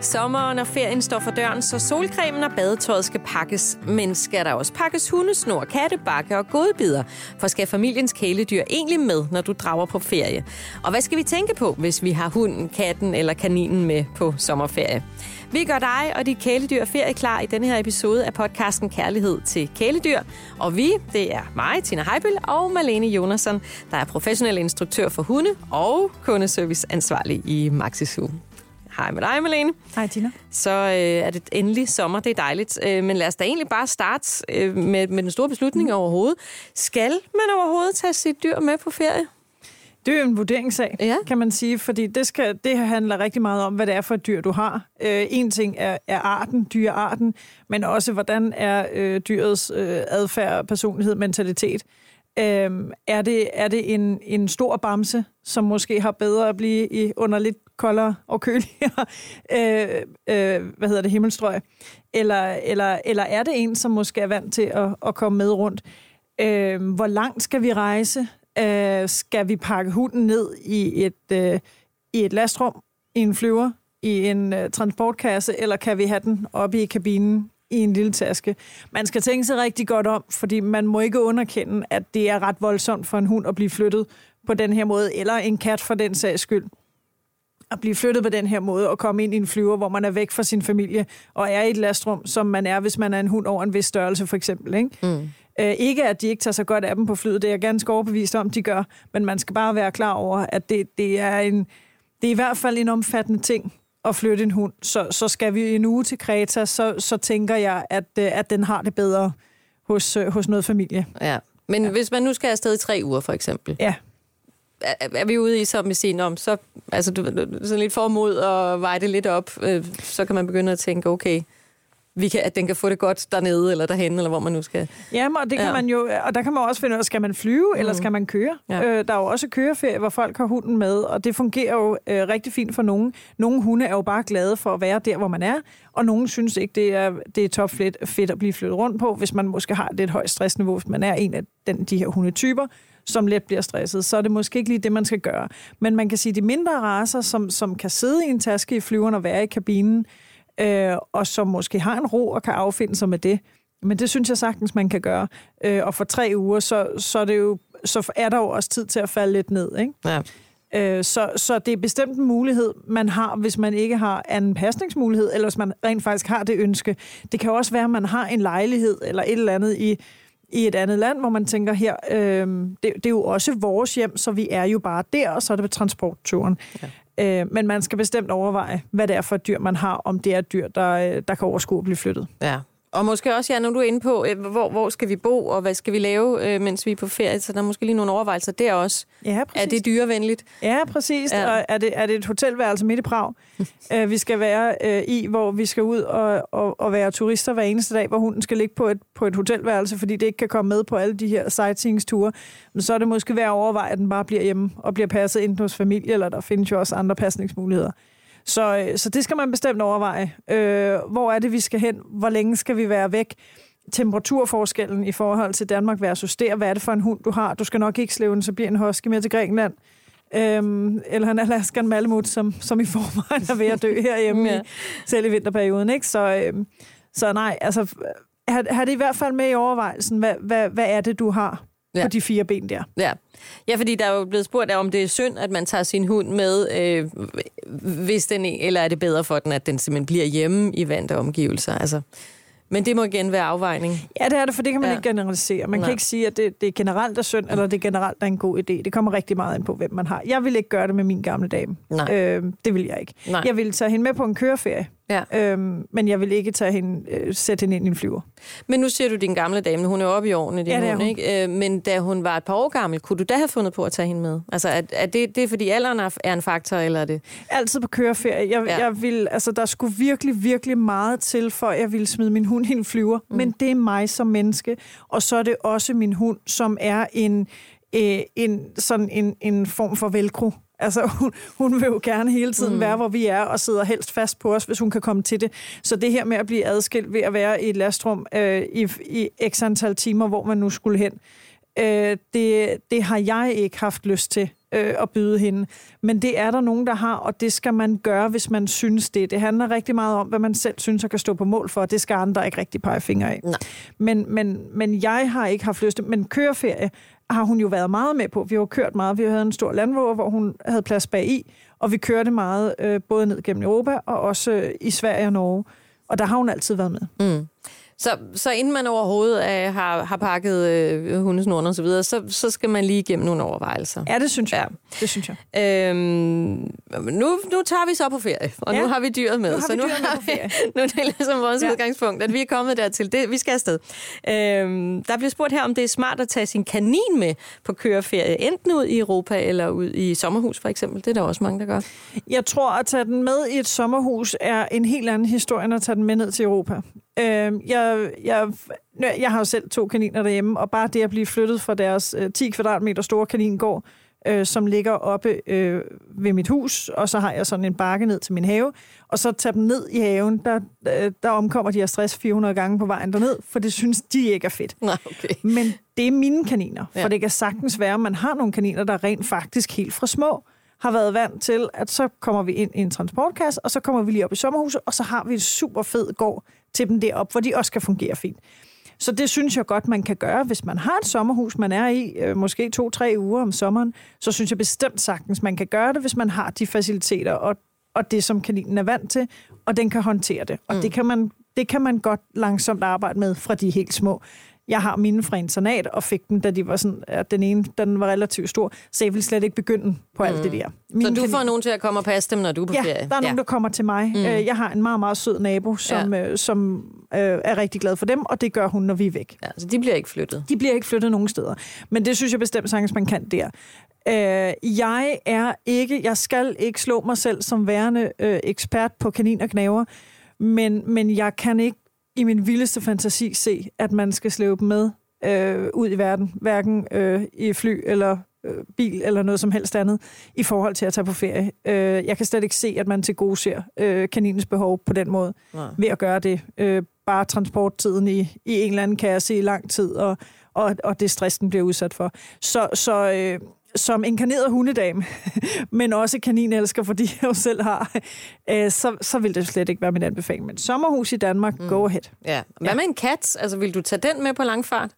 Sommeren og ferien står for døren, så solcremen og badetøjet skal pakkes. Men skal der også pakkes hundesnor, kattebakke og godbidder? For skal familiens kæledyr egentlig med, når du drager på ferie? Og hvad skal vi tænke på, hvis vi har hunden, katten eller kaninen med på sommerferie? Vi gør dig og dit kæledyr ferieklar i denne her episode af podcasten Kærlighed til kæledyr. Og vi, det er mig, Tina Heibel og Malene Jonasson, der er professionel instruktør for hunde og kundeserviceansvarlig i Maxisoo. Hej med dig, Malene. Hej, Tina. Så øh, er det endelig sommer, det er dejligt. Øh, men lad os da egentlig bare starte øh, med, med den store beslutning mm. overhovedet. Skal man overhovedet tage sit dyr med på ferie? Det er jo en vurderingssag, Ja. kan man sige, fordi det, skal, det handler rigtig meget om, hvad det er for et dyr, du har. Øh, en ting er, er arten, dyrearten, men også hvordan er øh, dyrets øh, adfærd, personlighed, mentalitet. Øh, er det, er det en, en stor bamse, som måske har bedre at blive i, under lidt koldere og køligere øh, øh, hvad hedder det, himmelstrøg? Eller, eller, eller er det en, som måske er vant til at, at komme med rundt? Øh, hvor langt skal vi rejse? Øh, skal vi pakke hunden ned i et, øh, i et lastrum, i en flyver, i en øh, transportkasse, eller kan vi have den oppe i kabinen i en lille taske? Man skal tænke sig rigtig godt om, fordi man må ikke underkende, at det er ret voldsomt for en hund at blive flyttet på den her måde, eller en kat for den sags skyld at blive flyttet på den her måde og komme ind i en flyver, hvor man er væk fra sin familie og er i et lastrum, som man er, hvis man er en hund over en vis størrelse, for eksempel. Ikke? Mm. Øh, ikke at de ikke tager så godt af dem på flyet, det er jeg ganske overbevist om, de gør, men man skal bare være klar over, at det, det, er, en, det er i hvert fald en omfattende ting at flytte en hund. Så, så skal vi en uge til Kreta, så, så tænker jeg, at, øh, at den har det bedre hos, øh, hos noget familie. Ja. Men ja. hvis man nu skal afsted i tre uger, for eksempel, Ja. Er, er vi ude i som vi siger, om så, altså, du, sådan lidt formod og veje det lidt op, øh, så kan man begynde at tænke, okay, vi kan, at den kan få det godt dernede eller derhen, eller hvor man nu skal. Jamen, og det kan Ja. man jo, og der kan man også finde ud af, skal man flyve, mm. eller skal man køre? Ja. Øh, der er jo også køreferie, hvor folk har hunden med, og det fungerer jo øh, rigtig fint for nogen. Nogle hunde er jo bare glade for at være der, hvor man er, og nogen synes ikke, det er, det er top fedt, fedt at blive flyttet rundt på, hvis man måske har et lidt højt stressniveau, hvis man er en af den, de her hundetyper, som let bliver stresset, så er det måske ikke lige det, man skal gøre. Men man kan sige, at de mindre raser, som, som kan sidde i en taske i flyveren og være i kabinen, øh, og som måske har en ro og kan affinde sig med det. Men det synes jeg sagtens, man kan gøre. Øh, og for tre uger, så, så, er det jo, så er der jo også tid til at falde lidt ned. Ikke? Ja. Øh, så, så det er bestemt en mulighed, man har, hvis man ikke har anden pasningsmulighed, eller hvis man rent faktisk har det ønske. Det kan også være, at man har en lejlighed eller et eller andet i, i et andet land, hvor man tænker her, øh, det, det er jo også vores hjem, så vi er jo bare der, og så er det på transportturen. Ja. Øh, men man skal bestemt overveje, hvad det er for et dyr, man har, om det er et dyr, der, øh, der kan overskue at blive flyttet. ja. Og måske også, ja, når du er inde på, øh, hvor, hvor skal vi bo, og hvad skal vi lave, øh, mens vi er på ferie, så der er måske lige nogle overvejelser der også. Ja, Er det dyrevenligt? Ja, præcis. Ja. Og er det, er det et hotelværelse midt i Prag, øh, vi skal være øh, i, hvor vi skal ud og, og, og være turister hver eneste dag, hvor hunden skal ligge på et, på et hotelværelse, fordi det ikke kan komme med på alle de her sightseeing-ture. Men så er det måske værd at overveje, at den bare bliver hjemme og bliver passet ind hos familie, eller der findes jo også andre pasningsmuligheder. Så, øh, så det skal man bestemt overveje. Øh, hvor er det, vi skal hen? Hvor længe skal vi være væk? Temperaturforskellen i forhold til Danmark versus der. Hvad er det for en hund, du har? Du skal nok ikke slæve den, så bliver en husky med til Grækenland. Øhm, eller en Alaskan Malamut, som, som i forvejen er ved at dø herhjemme, Ja. ja. i, selv i vinterperioden. Ikke? Så, øhm, så nej, altså, har, har det i hvert fald med i overvejelsen, hvad, hvad, hvad er det, du har Ja. på de fire ben der? Ja. ja, fordi der er jo blevet spurgt, om det er synd, at man tager sin hund med, øh, hvis den, eller er det bedre for den, at den simpelthen bliver hjemme i vante omgivelser. Altså, men det må igen være afvejning. Ja, det er det, for det kan man Ja. ikke generalisere. Man Nej. kan ikke sige, at det, det generelt er synd, eller det generelt er en god idé. Det kommer rigtig meget ind på, hvem man har. Jeg vil ikke gøre det med min gamle dame. Nej. Øh, det vil jeg ikke. Nej. Jeg vil tage hende med på en køreferie, Ja. øhm, men jeg vil ikke tage hende, øh, sætte hende ind i en flyver. Men nu siger du din gamle dame, hun er oppe i årene, din Ja, hund, hun. ikke? Øh, Men da hun var et par år gammel, kunne du da have fundet på at tage hende med? Altså, er, er det, det er fordi alderen er en faktor, eller er det... Altid på køreferie. Jeg, Ja. jeg vil, altså, der skulle virkelig, virkelig meget til, for at jeg ville smide min hund i en flyver. Mm. Men det er mig som menneske, og så er det også min hund, som er en, øh, en, sådan en, en form for velcro. Altså, hun, hun vil jo gerne hele tiden mm. være, hvor vi er, og sidder helst fast på os, hvis hun kan komme til det. Så det her med at blive adskilt ved at være i et lastrum øh, i, i x antal timer, hvor man nu skulle hen, øh, det, det har jeg ikke haft lyst til øh, at byde hende. Men det er der nogen, der har, og det skal man gøre, hvis man synes det. Det handler rigtig meget om, hvad man selv synes, og kan stå på mål for, og det skal andre ikke rigtig pege fingre af. Nej. Men, men, men jeg har ikke haft lyst men køreferie har hun jo været meget med på. Vi har jo kørt meget. Vi havde en stor landvåger, hvor hun havde plads bag i, og vi kørte meget øh, både ned gennem Europa og også øh, i Sverige og Norge. Og der har hun altid været med. Mm. Så, så inden man overhovedet øh, har, har pakket øh, hundesnoren og så videre, så, så skal man lige igennem nogle overvejelser. Ja, det synes jeg. Ja. Det synes jeg. Øhm, nu, nu tager vi så på ferie, og ja. nu har vi dyret med. Nu har så vi nu har på ferie. Vi, nu er det ligesom vores. Ja. udgangspunkt, at vi er kommet dertil. Det, vi skal afsted. Øhm, der bliver spurgt her, om det er smart at tage sin kanin med på køreferie, enten ud i Europa eller ud i sommerhus for eksempel. Det er der også mange, der gør. Jeg tror, at tage den med i et sommerhus er en helt anden historie, end at tage den med ned til Europa. Øh, jeg, jeg, jeg har jo selv to kaniner derhjemme, og bare det at blive flyttet fra deres øh, 10 kvadratmeter store kaningård, øh, som ligger oppe øh, ved mit hus, og så har jeg sådan en bakke ned til min have, og så tage dem ned i haven, der, øh, der omkommer de her stress 400 gange på vejen derned, for det synes de ikke er fedt. Nej, okay. Men det er mine kaniner, for Ja. det kan sagtens være, at man har nogle kaniner, der rent faktisk helt fra små har været vant til, at så kommer vi ind i en transportkasse, og så kommer vi lige op i sommerhuset, og så har vi et super fed gård til dem derop, hvor de også kan fungere fint. Så det synes jeg godt, man kan gøre, hvis man har et sommerhus, man er i øh, måske to-tre uger om sommeren, så synes jeg bestemt sagtens, man kan gøre det, hvis man har de faciliteter og, og det, som kaninen er vant til, og den kan håndtere det. Og mm. det, kan man, det kan man godt langsomt arbejde med fra de helt små. Jeg har mine fra internat, og fik dem, da de var sådan, at den ene, den var relativt stor, så jeg ville slet ikke begynde på alt det der. Så Mine du kanin- får nogen til at komme og passe dem, når du er på Ja, ferie? der er nogen, der kommer til mig. Mm. Jeg har en meget, meget sød nabo, som, ja. øh, som øh, er rigtig glad for dem, og det gør hun, når vi er væk. Ja, så de bliver ikke flyttet. De bliver ikke flyttet nogen steder. Men det synes jeg bestemt sagtens, man kan der. Øh, jeg er ikke, jeg skal ikke slå mig selv som værende øh, ekspert på kanin og knaver, men, men jeg kan ikke i min vildeste fantasi se, at man skal slæve dem med øh, ud i verden, hverken øh, i fly eller øh, bil eller noget som helst andet, i forhold til at tage på ferie. Øh, jeg kan slet ikke se, at man til gode ser øh, kaninens behov på den måde, Nej. ved at gøre det. Øh, bare transporttiden i, i en eller anden kasse i lang tid, og, og, og det stress, den bliver udsat for. Så, så øh, som inkarneret hundedame, men også kaninelsker, fordi jeg jo selv har, øh, så, så vil det slet ikke være min anbefaling. Men sommerhus i Danmark, mm. go ahead. Ja. Hvad Ja. med en kat? Altså, vil du tage den med på langfart?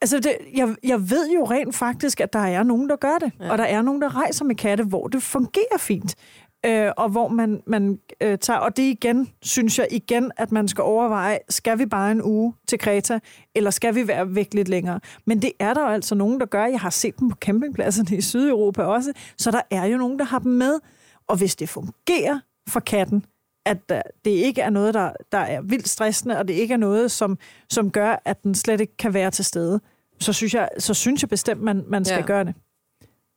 Altså, det, jeg, jeg ved jo rent faktisk, at der er nogen, der gør det. Ja. Og der er nogen, der rejser med katte, hvor det fungerer fint. Øh, og hvor man, man øh, tager... Og det igen, synes jeg igen, at man skal overveje, skal vi bare en uge til Kreta, eller skal vi være væk lidt længere? Men det er der jo altså nogen, der gør. Jeg har set dem på campingpladserne i Sydeuropa også. Så der er jo nogen, der har dem med. Og hvis det fungerer for katten, at det ikke er noget, der, der er vildt stressende, og det ikke er noget, som, som gør, at den slet ikke kan være til stede, så synes jeg, så synes jeg bestemt, man, man skal ja. gøre det.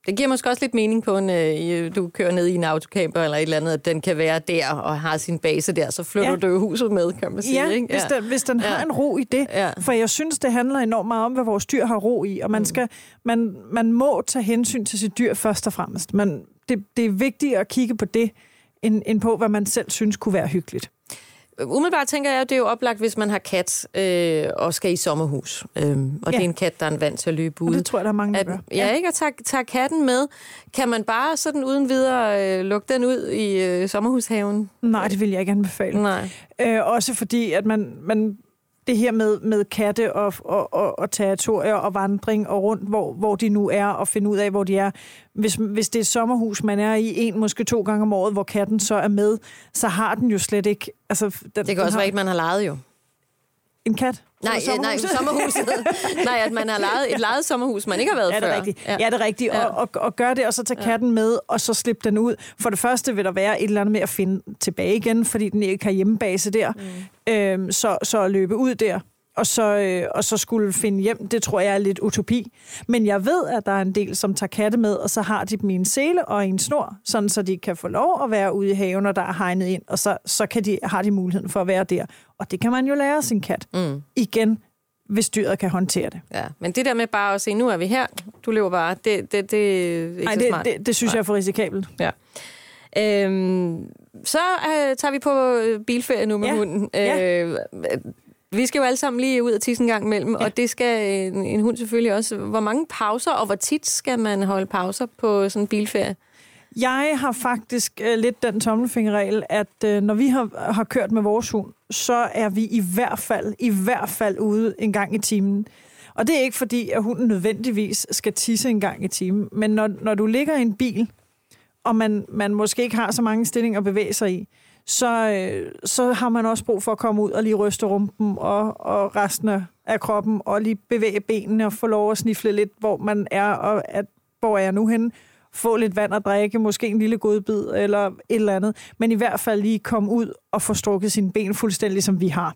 Det giver måske også lidt mening på, en, øh, du kører ned i en autocamper eller et eller andet, at den kan være der og har sin base der, så flytter Ja. du jo huset med, kan man sige. Ja, ikke? hvis den, hvis den Ja. har en ro i det. Ja. For jeg synes, det handler enormt meget om, hvad vores dyr har ro i, og man, skal, man, man må tage hensyn til sit dyr først og fremmest. Men det, det er vigtigt at kigge på det, end, end på, hvad man selv synes kunne være hyggeligt. Umiddelbart tænker jeg, at det er jo oplagt, hvis man har kat øh, og skal i sommerhus. Øhm, og Ja. det er en kat, der er en vant til at løbe Og ude. det tror jeg, der er mange, der At, gør. ja, ikke? Og tager, tager katten med. Kan man bare sådan uden videre øh, lukke den ud i øh, sommerhushaven? Nej, det vil jeg ikke anbefale. Nej. Øh, også fordi, at man, man det her med, med katte og, og, og, og territorier og vandring og rundt, hvor, hvor de nu er, og finde ud af, hvor de er. Hvis, hvis det er et sommerhus, man er i en, måske to gange om året, hvor katten så er med, så har den jo slet ikke... Altså, den, Det kan den også har være, at man har lejet jo. En kat? Nej, øh, nej, sommerhuset? sommerhuset. nej, at man har lejet et lejet sommerhus, man ikke har været Ja, det før. er rigtigt. Ja, det er rigtigt. Ja. Og, og, og gøre det, og så tage katten med, og så slippe den ud. For det første vil der være et eller andet med at finde tilbage igen, fordi den ikke har hjemmebase der. Mm. Øhm, så, så at løbe ud der, og så, øh, og så skulle finde hjem, det tror jeg er lidt utopi. Men jeg ved, at der er en del, som tager katte med, og så har de dem i en sele og en snor, sådan så de kan få lov at være ude i haven, når der er hegnet ind, og så, så kan de, har de muligheden for at være der. Og det kan man jo lære sin kat. Mm. Igen, hvis dyret kan håndtere det. Ja, men det der med bare at se, nu er vi her, du lever bare, det, det, det er ikke Nej, så det, smart. det, det synes jeg er for risikabelt. Ja. Øhm, så øh, tager vi på øh, bilferie nu med Ja. hunden. Ja. Øh, Vi skal jo alle sammen lige ud og tisse en gang imellem, ja. og det skal en, en hund selvfølgelig også. Hvor mange pauser, og hvor tit skal man holde pauser på sådan en bilferie? Jeg har faktisk uh, lidt den tommelfingerregel, at uh, når vi har, har kørt med vores hund, så er vi i hvert fald, i hvert fald ude en gang i timen. Og det er ikke fordi, at hunden nødvendigvis skal tisse en gang i timen, men når, når du ligger i en bil, og man, man måske ikke har så mange stillinger at bevæge sig i, så, øh, så har man også brug for at komme ud og lige ryste rumpen og, og resten af kroppen, og lige bevæge benene og få lov at snifle lidt, hvor man er, og at, hvor er jeg nu henne få lidt vand at drikke, måske en lille godbid eller et eller andet, men i hvert fald lige komme ud og få strukket sine ben fuldstændig, som vi har.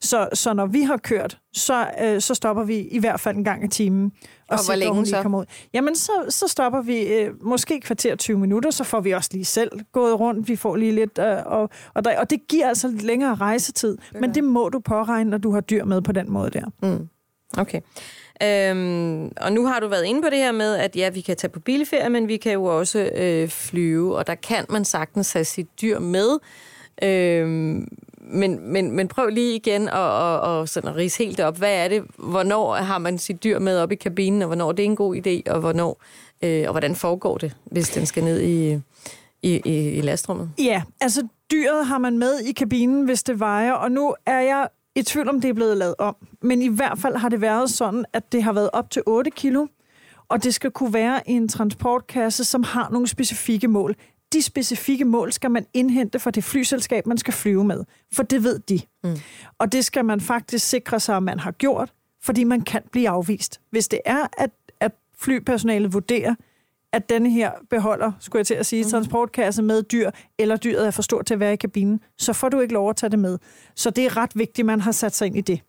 Så, så når vi har kørt, så, øh, så stopper vi i hvert fald en gang i timen. Og, og hvor længe så? Kommer ud. Jamen, så, så stopper vi øh, måske kvarter 20 minutter, så får vi også lige selv gået rundt. Vi får lige lidt, øh, og, og, der, og det giver altså lidt længere rejsetid. Okay. Men det må du påregne, når du har dyr med på den måde der. Mm. Okay. Øhm, og nu har du været inde på det her med, at ja, vi kan tage på bilferie, men vi kan jo også øh, flyve, og der kan man sagtens have sit dyr med. Øhm, men, men, men prøv lige igen at, at, at, sådan at rise helt op. Hvad er det? Hvornår har man sit dyr med op i kabinen, og hvornår det er en god idé, og hvornår øh, og hvordan foregår det, hvis den skal ned i, i, i, i lastrummet? Ja, altså dyret har man med i kabinen, hvis det vejer, og nu er jeg i tvivl om, det er blevet lavet om. Men i hvert fald har det været sådan, at det har været op til 8 kilo, og det skal kunne være i en transportkasse, som har nogle specifikke mål. De specifikke mål skal man indhente fra det flyselskab, man skal flyve med, for det ved de. Mm. Og det skal man faktisk sikre sig, at man har gjort, fordi man kan blive afvist. Hvis det er, at, at flypersonalet vurderer, at denne her beholder, skulle jeg til at sige, mm. transportkasse med dyr, eller dyret er for stort til at være i kabinen, så får du ikke lov at tage det med. Så det er ret vigtigt, at man har sat sig ind i det.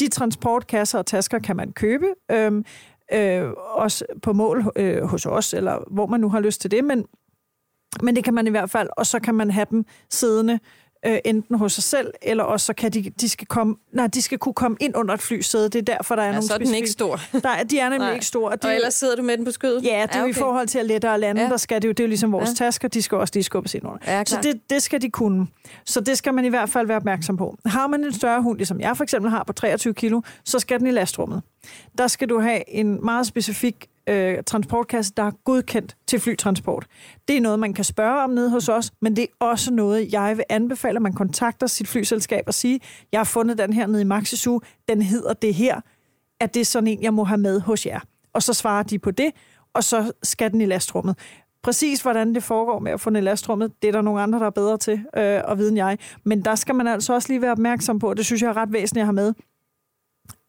De transportkasser og tasker kan man købe, øhm, øh, også på mål øh, hos os, eller hvor man nu har lyst til det, men, men det kan man i hvert fald, og så kan man have dem siddende øh, enten hos sig selv, eller også så kan de, de skal komme, nej, de skal kunne komme ind under et flysæde. Det er derfor, der er ja, nogle så er den ikke stor. Der, de er nemlig nej. ikke store. Og, det, og ellers sidder du med den på skødet? Ja, det er ja, okay. i forhold til at lette og lande, ja. der skal det jo, det er jo ligesom vores ja. tasker, de skal også lige skubbes ind under. Ja, så det, det skal de kunne. Så det skal man i hvert fald være opmærksom på. Har man en større hund, ligesom jeg for eksempel har på 23 kilo, så skal den i lastrummet. Der skal du have en meget specifik øh, transportkasse, der er godkendt til flytransport. Det er noget, man kan spørge om nede hos os, men det er også noget, jeg vil anbefale, at man kontakter sit flyselskab og sige, jeg har fundet den her nede i Maxisu, den hedder det her, at det er sådan en, jeg må have med hos jer. Og så svarer de på det, og så skal den i lastrummet. Præcis hvordan det foregår med at få den i lastrummet, det er der nogle andre, der er bedre til øh, at vide end jeg. Men der skal man altså også lige være opmærksom på, og det synes jeg er ret væsentligt at have med,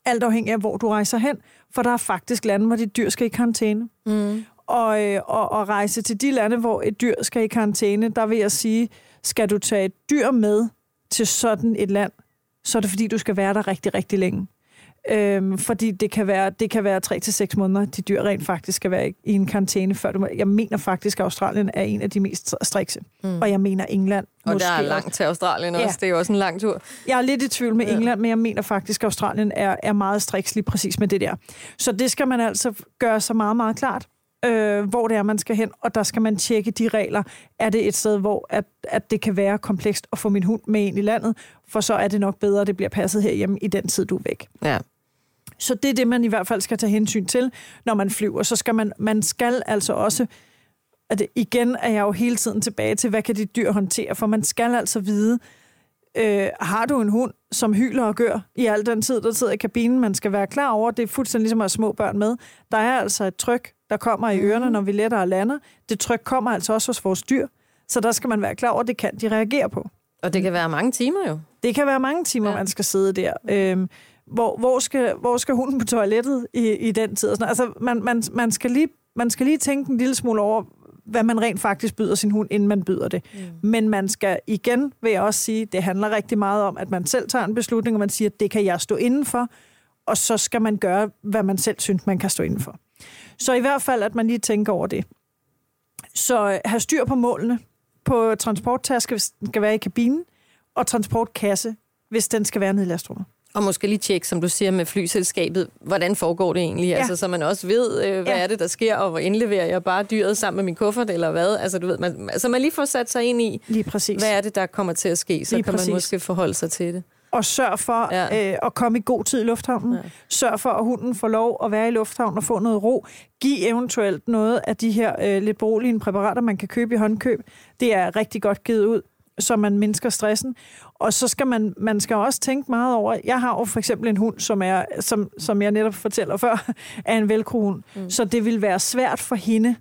alt afhængig af, hvor du rejser hen, for der er faktisk lande, hvor dit dyr skal i karantæne. Mm. Og, øh, og, og rejse til de lande, hvor et dyr skal i karantæne, der vil jeg sige, skal du tage et dyr med til sådan et land, så er det fordi, du skal være der rigtig, rigtig længe. Øhm, fordi det kan være, det kan være 3 til seks måneder, de dyr rent faktisk skal være i, en karantæne, før du må, Jeg mener faktisk, at Australien er en af de mest strikse. Mm. Og jeg mener England. Og der er langt til Australien også. Ja. Det er jo også en lang tur. Jeg er lidt i tvivl med ja. England, men jeg mener faktisk, at Australien er, er meget striks lige præcis med det der. Så det skal man altså gøre sig meget, meget klart øh, hvor det er, man skal hen, og der skal man tjekke de regler. Er det et sted, hvor at, at det kan være komplekst at få min hund med ind i landet, for så er det nok bedre, at det bliver passet herhjemme i den tid, du er væk. Ja. Så det er det, man i hvert fald skal tage hensyn til, når man flyver. Så skal man, man skal altså også, at igen er jeg jo hele tiden tilbage til, hvad kan de dyr håndtere, for man skal altså vide, øh, har du en hund, som hyler og gør i al den tid, der sidder i kabinen, man skal være klar over, det er fuldstændig ligesom at have små børn med. Der er altså et tryk, der kommer i ørerne, mhm. når vi letter og lander. Det tryk kommer altså også hos vores dyr, så der skal man være klar over, det kan de reagere på. Og det kan være mange timer jo. Det kan være mange timer, ja. man skal sidde der. Øhm, hvor, hvor, skal, hvor skal hunden på toilettet i, i den tid? sådan. Altså, man, man, man, skal lige, man skal lige tænke en lille smule over, hvad man rent faktisk byder sin hund, inden man byder det. Mm. Men man skal igen, vil jeg også sige, det handler rigtig meget om, at man selv tager en beslutning, og man siger, det kan jeg stå indenfor, og så skal man gøre, hvad man selv synes, man kan stå indenfor. Så i hvert fald, at man lige tænker over det. Så have styr på målene på transporttaske, hvis den skal være i kabinen, og transportkasse, hvis den skal være nede i lastrummet. Og måske lige tjekke, som du siger, med flyselskabet, hvordan foregår det egentlig? Ja. Altså, så man også ved, øh, hvad ja. er det, der sker, og hvor indleverer jeg bare dyret sammen med min kuffert, eller hvad? Altså, du ved, man, altså man lige får sat sig ind i, lige præcis. hvad er det, der kommer til at ske, så lige kan præcis. man måske forholde sig til det. og sørg for ja. øh, at komme i god tid i lufthavnen. Ja. Sørg for, at hunden får lov at være i lufthavnen og få noget ro. Giv eventuelt noget af de her øh, lidt beroligende præparater, man kan købe i håndkøb. Det er rigtig godt givet ud, så man mindsker stressen. Og så skal man, man skal også tænke meget over, jeg har jo for eksempel en hund, som, er, som, som jeg netop fortæller før, er en velcro mm. Så det vil være svært for hende,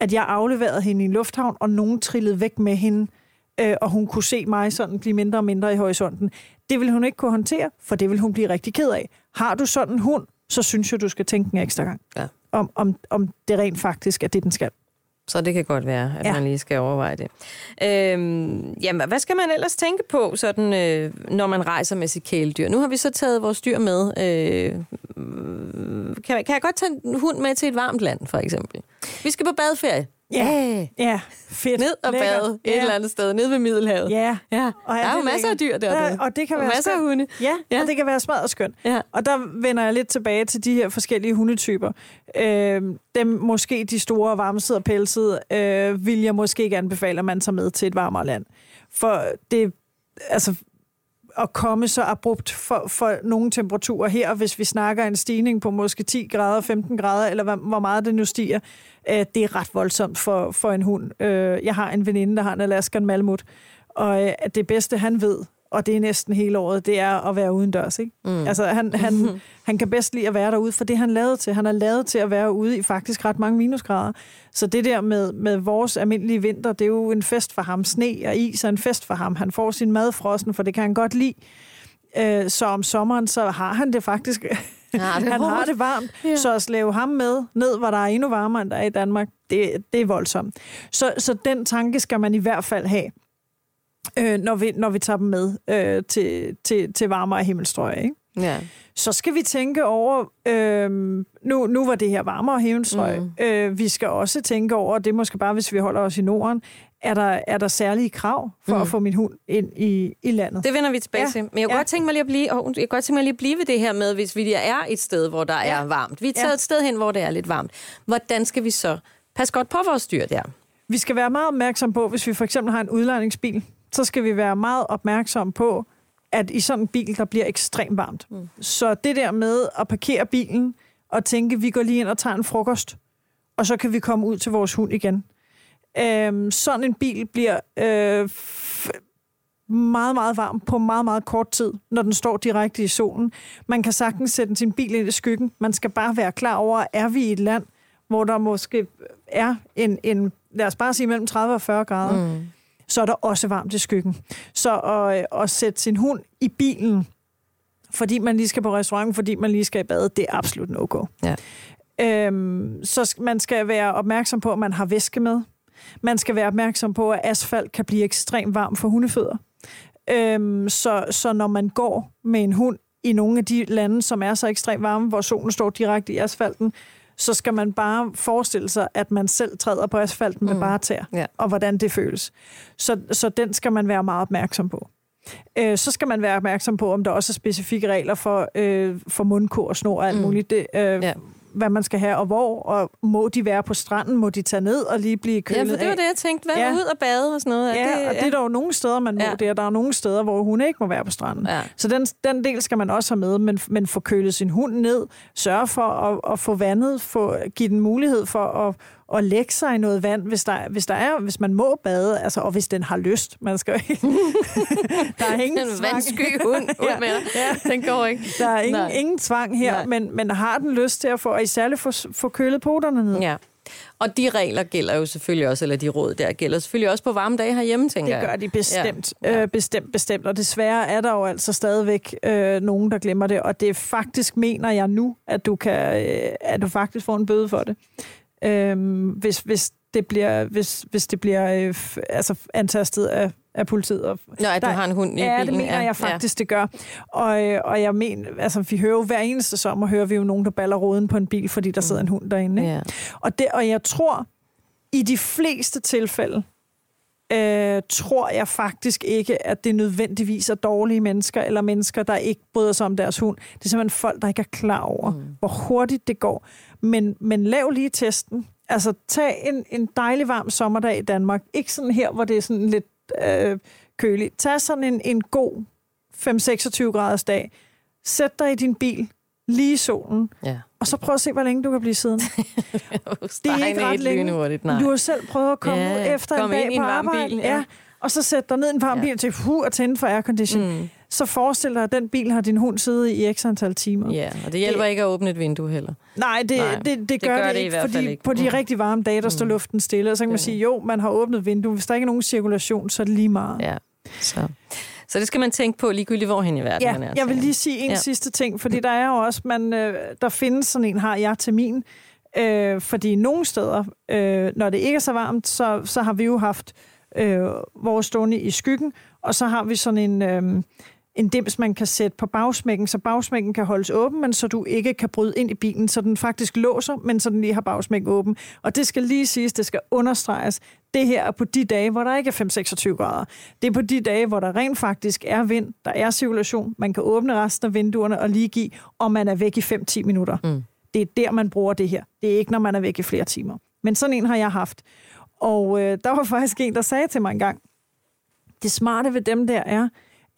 at jeg afleverede hende i en lufthavn, og nogen trillede væk med hende, øh, og hun kunne se mig sådan blive mindre og mindre i horisonten. Det vil hun ikke kunne håndtere, for det vil hun blive rigtig ked af. Har du sådan en hund, så synes jeg, du skal tænke en ekstra gang, ja. om, om, om det rent faktisk er det, den skal. Så det kan godt være, at ja. man lige skal overveje det. Øhm, jamen, hvad skal man ellers tænke på, sådan, øh, når man rejser med sit kæledyr? Nu har vi så taget vores dyr med. Øh, kan, kan jeg godt tage en hund med til et varmt land, for eksempel? Vi skal på badeferie. Ja, ja, fedt. Ned og Lækker. bade et yeah. eller andet sted, nede ved Middelhavet. Ja. ja. Og der er jo masser af dyr der. Ja, og det kan og være masser af hunde. Ja, ja, og det kan være smadret og skønt. Ja. Og der vender jeg lidt tilbage til de her forskellige hundetyper. Øh, dem måske de store, varmesede og pelsede, øh, vil jeg måske ikke anbefale, at man tager med til et varmere land. For det, altså, at komme så abrupt for, for nogle temperaturer her, hvis vi snakker en stigning på måske 10 grader, 15 grader, eller hvor, meget det nu stiger, øh, det er ret voldsomt for, for en hund. Øh, jeg har en veninde, der har en Alaskan Malmut, og øh, det bedste, han ved, og det er næsten hele året, det er at være udendørs. Ikke? Mm. Altså, han, han, han kan bedst lide at være derude, for det han lavet til. Han er lavet til at være ude i faktisk ret mange minusgrader. Så det der med, med vores almindelige vinter, det er jo en fest for ham. Sne og is er en fest for ham. Han får sin mad frossen, for det kan han godt lide. Øh, så om sommeren, så har han det faktisk... Ja, det han har det varmt, ja. så at slæve ham med ned, hvor der er endnu varmere, end der er i Danmark, det, det er voldsomt. Så, så den tanke skal man i hvert fald have øh, når, vi, når vi tager dem med øh, til, til, til varmere himmelstrøg. Ikke? Ja. Så skal vi tænke over, øh, nu, nu var det her varmere himmelstrøg, mm. øh, vi skal også tænke over, det er måske bare, hvis vi holder os i Norden, er der, er der særlige krav for mm. at få min hund ind i, i landet? Det vender vi tilbage ja. til. Men jeg kunne ja. godt tænke mig lige at blive, oh, jeg godt tænke mig lige at blive ved det her med, hvis vi er et sted, hvor der ja. er varmt. Vi er taget ja. et sted hen, hvor det er lidt varmt. Hvordan skal vi så passe godt på vores dyr der? Vi skal være meget opmærksom på, hvis vi for eksempel har en udlejningsbil, så skal vi være meget opmærksom på, at i sådan en bil, der bliver ekstremt varmt. Mm. Så det der med at parkere bilen og tænke, vi går lige ind og tager en frokost, og så kan vi komme ud til vores hund igen. Øhm, sådan en bil bliver øh, meget, meget varm på meget, meget kort tid, når den står direkte i solen. Man kan sagtens sætte sin bil ind i skyggen. Man skal bare være klar over, er vi i et land, hvor der måske er en, en lad os bare sige, mellem 30 og 40 grader. Mm så er der også varmt i skyggen. Så at, øh, at sætte sin hund i bilen, fordi man lige skal på restaurant, fordi man lige skal i bad, det er absolut no-go. Ja. Øhm, så man skal være opmærksom på, at man har væske med. Man skal være opmærksom på, at asfalt kan blive ekstremt varm for hundefødder. Øhm, så, så når man går med en hund i nogle af de lande, som er så ekstremt varme, hvor solen står direkte i asfalten, så skal man bare forestille sig, at man selv træder på asfalten med mm. bare tær, ja. og hvordan det føles. Så, så den skal man være meget opmærksom på. Øh, så skal man være opmærksom på, om der også er specifikke regler for, øh, for mundkur og snor og alt mm. muligt. Det, øh, ja hvad man skal have, og hvor, og må de være på stranden, må de tage ned og lige blive kølet Ja, for det var det, jeg tænkte. Hvad ja. ud og bade og sådan noget? Ja, det, og det er der jo nogle steder, man må ja. det, og der er nogle steder, hvor hun ikke må være på stranden. Ja. Så den, den del skal man også have med, men, men få kølet sin hund ned, sørge for at, at få vandet, få, give den mulighed for at at lægge sig i noget vand, hvis, der, hvis, der er, hvis man må bade, altså, og hvis den har lyst. Man skal ikke... der er ingen en tvang. vandsky hund ud med ja. Den går ikke. Der er ingen, ingen tvang her, men, men har den lyst til at få, og især få, få kølet poterne ned. Ja. Og de regler gælder jo selvfølgelig også, eller de råd der gælder selvfølgelig også på varme dage herhjemme, tænker jeg. Det gør de bestemt, ja. Ja. Øh, bestemt, bestemt. Og desværre er der jo altså stadigvæk øh, nogen, der glemmer det. Og det faktisk mener jeg nu, at du, kan, øh, at du faktisk får en bøde for det øh, hvis, hvis det bliver, hvis, hvis det bliver øh, altså antastet af, af politiet. Og Nå, at der, du har en hund i ja, bilen. det mener ja, jeg faktisk, ja. det gør. Og, øh, og jeg mener, altså vi hører jo hver eneste sommer, hører vi jo nogen, der baller roden på en bil, fordi der sidder en hund derinde. Ikke? Ja. Og, det, og jeg tror, i de fleste tilfælde, øh, tror jeg faktisk ikke, at det nødvendigvis er dårlige mennesker, eller mennesker, der ikke bryder sig om deres hund. Det er simpelthen folk, der ikke er klar over, mm. hvor hurtigt det går. Men, men lav lige testen. Altså, tag en, en dejlig varm sommerdag i Danmark. Ikke sådan her, hvor det er sådan lidt øh, køligt. Tag sådan en, en god 5-26 graders dag, sæt dig i din bil, lige i solen, Ja. og så prøv at se, hvor længe du kan blive siddende. Det er ikke ret længe. Hurtigt, nej. Du har selv prøvet at komme Ja, ud efter kom en dag i på en varm arbejde. bil, ja. ja. Og så sæt dig ned i en varm Ja. bil til hu og tænde for aircondition. Mm. Så forestil dig, at den bil har din hund siddet i x antal timer. Ja, og det hjælper Det- ikke at åbne et vindue heller. Nej, det, Nej, det, det, det gør gør det, det i ikke, fald fordi ikke. på de Mm. rigtig varme dage, der står Mm. luften stille, og så kan man Det er sige, jo, man har åbnet vindue. Hvis der ikke er nogen cirkulation, så er det lige meget. Ja. Så. Så det skal man tænke på ligegyldigt hvorhen i verden Ja, man er. jeg vil lige sige en Ja. ja. sidste ting, fordi der er jo også, man, øh, der findes sådan en, har jeg til min, øh, fordi nogle steder, øh, når det ikke er så varmt, så, så har vi jo haft øh, vores stående i skyggen, og så har vi sådan en, øh, en dims, man kan sætte på bagsmækken, så bagsmækken kan holdes åben, men så du ikke kan bryde ind i bilen, så den faktisk låser, men så den lige har bagsmækken åben. Og det skal lige siges, det skal understreges. Det her er på de dage, hvor der ikke er 5-26 grader. Det er på de dage, hvor der rent faktisk er vind, der er cirkulation, man kan åbne resten af vinduerne og lige give, og man er væk i 5-10 minutter. Mm. Det er der, man bruger det her. Det er ikke, når man er væk i flere timer. Men sådan en har jeg haft. Og øh, der var faktisk en, der sagde til mig engang, det smarte ved dem der er,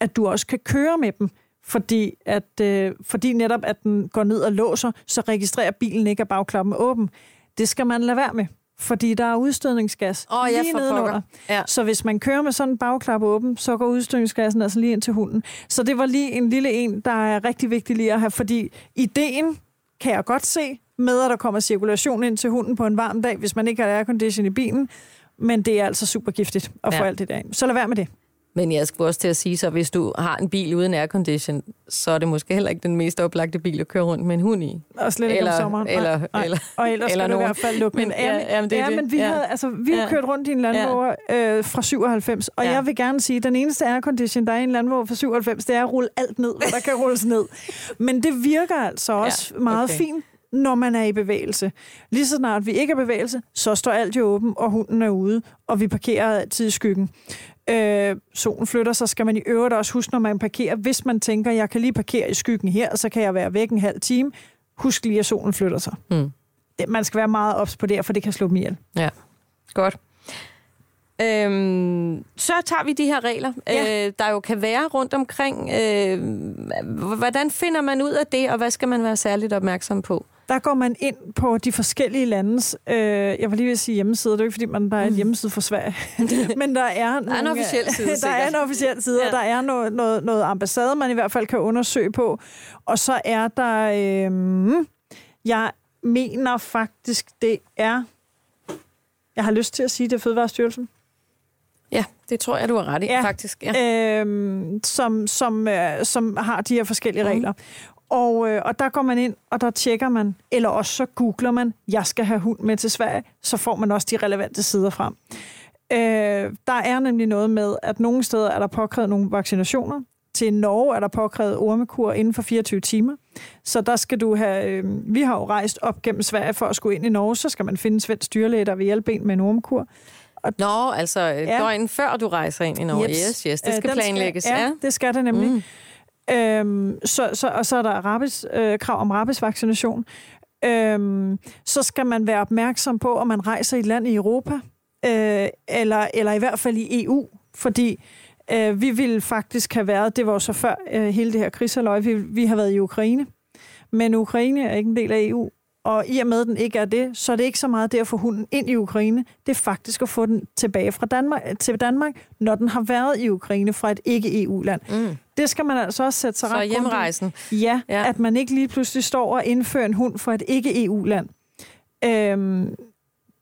at du også kan køre med dem, fordi, at, øh, fordi netop at den går ned og låser, så registrerer bilen ikke, at bagklappen er åben. Det skal man lade være med, fordi der er udstødningsgas Åh, ja, lige for nedenunder. Ja. Så hvis man kører med sådan en bagklap åben, så går udstødningsgassen altså lige ind til hunden. Så det var lige en lille en, der er rigtig vigtig lige at have, fordi ideen kan jeg godt se med, at der kommer cirkulation ind til hunden på en varm dag, hvis man ikke har aircondition i bilen. Men det er altså super giftigt at få Ja. alt det der ind. Så lad være med det. Men jeg skulle også til at sige, så hvis du har en bil uden aircondition, så er det måske heller ikke den mest oplagte bil at køre rundt med en hund i. Og slet ikke Eller- om sommeren. Nej, eller- nej. eller- og ellers eller skal du i nogen. hvert fald lukke Men den. ja, jamen, det ja, det. men vi Ja. havde, altså, vi har Ja. kørt rundt i en Land Rover øh, fra 97, og Ja. jeg vil gerne sige, at den eneste aircondition, der er i en Land Rover fra 97, det er at rulle alt ned, hvad der kan rulles ned. Men det virker altså også Ja, meget okay. fint, når man er i bevægelse. Lige så snart vi ikke er i bevægelse, så står alt jo åben, og hunden er ude, og vi parkerer altid i skyggen. Øh, solen flytter, så skal man i øvrigt også huske, når man parkerer, hvis man tænker, jeg kan lige parkere i skyggen her, så kan jeg være væk en halv time. Husk lige, at solen flytter sig. Mm. Det, man skal være meget ops på det, for det kan slå dem ihjel. Ja, godt. Øhm, så tager vi de her regler, Ja. øh, der jo kan være rundt omkring. Øh, hvordan finder man ud af det, og hvad skal man være særligt opmærksom på? Der går man ind på de forskellige landes, øh, jeg vil lige vil sige hjemmeside, det er jo ikke fordi, man, der er en hjemmeside for Sverige, men der er, Mm. Der er en nogle, officiel side, Der er en officiel side, ja. Og der er noget, noget, noget ambassade, man i hvert fald kan undersøge på. Og så er der, øh, jeg mener faktisk, det er, jeg har lyst til at sige, det er Fødevarestyrelsen, Ja, det tror jeg, du har ret i, Ja. faktisk. Ja. øhm, som, som, øh, som har de her forskellige Mhm. regler. Og, øh, og der går man ind, og der tjekker man, eller også så googler man, jeg skal have hund med til Sverige, så får man også de relevante sider frem. Øh, der er nemlig noget med, at nogle steder er der påkrævet nogle vaccinationer. Til Norge er der påkrævet ormekur inden for 24 timer. Så der skal du have... Øh, vi har jo rejst op gennem Sverige for at skulle ind i Norge, så skal man finde en svensk dyrlæge, der vil hjælpe en med en ormekur. Nå, altså ja. Ja. døgn før du rejser ind i Norge. Jeps. Yes, yes, det Øh, skal den planlægges. Skal, ja, ja. det skal det nemlig. Mm. Øhm, så, så, og så er der rabies, øh, krav om rabisvaccination. Øhm, så skal man være opmærksom på, om man rejser i et land i Europa, øh, eller, eller i hvert fald i EU, fordi øh, vi ville faktisk have været, det var så før øh, hele det her krigsaløj, vi, vi har været i Ukraine, men Ukraine er ikke en del af EU, og i og med, at den ikke er det, så er det ikke så meget det at få hunden ind i Ukraine. Det er faktisk at få den tilbage fra Danmark, til Danmark, når den har været i Ukraine fra et ikke-EU-land. Mm. Det skal man altså også sætte sig Så ret hjemrejsen. Ja, Ja. ja, at man ikke lige pludselig står og indfører en hund fra et ikke-EU-land. Øhm,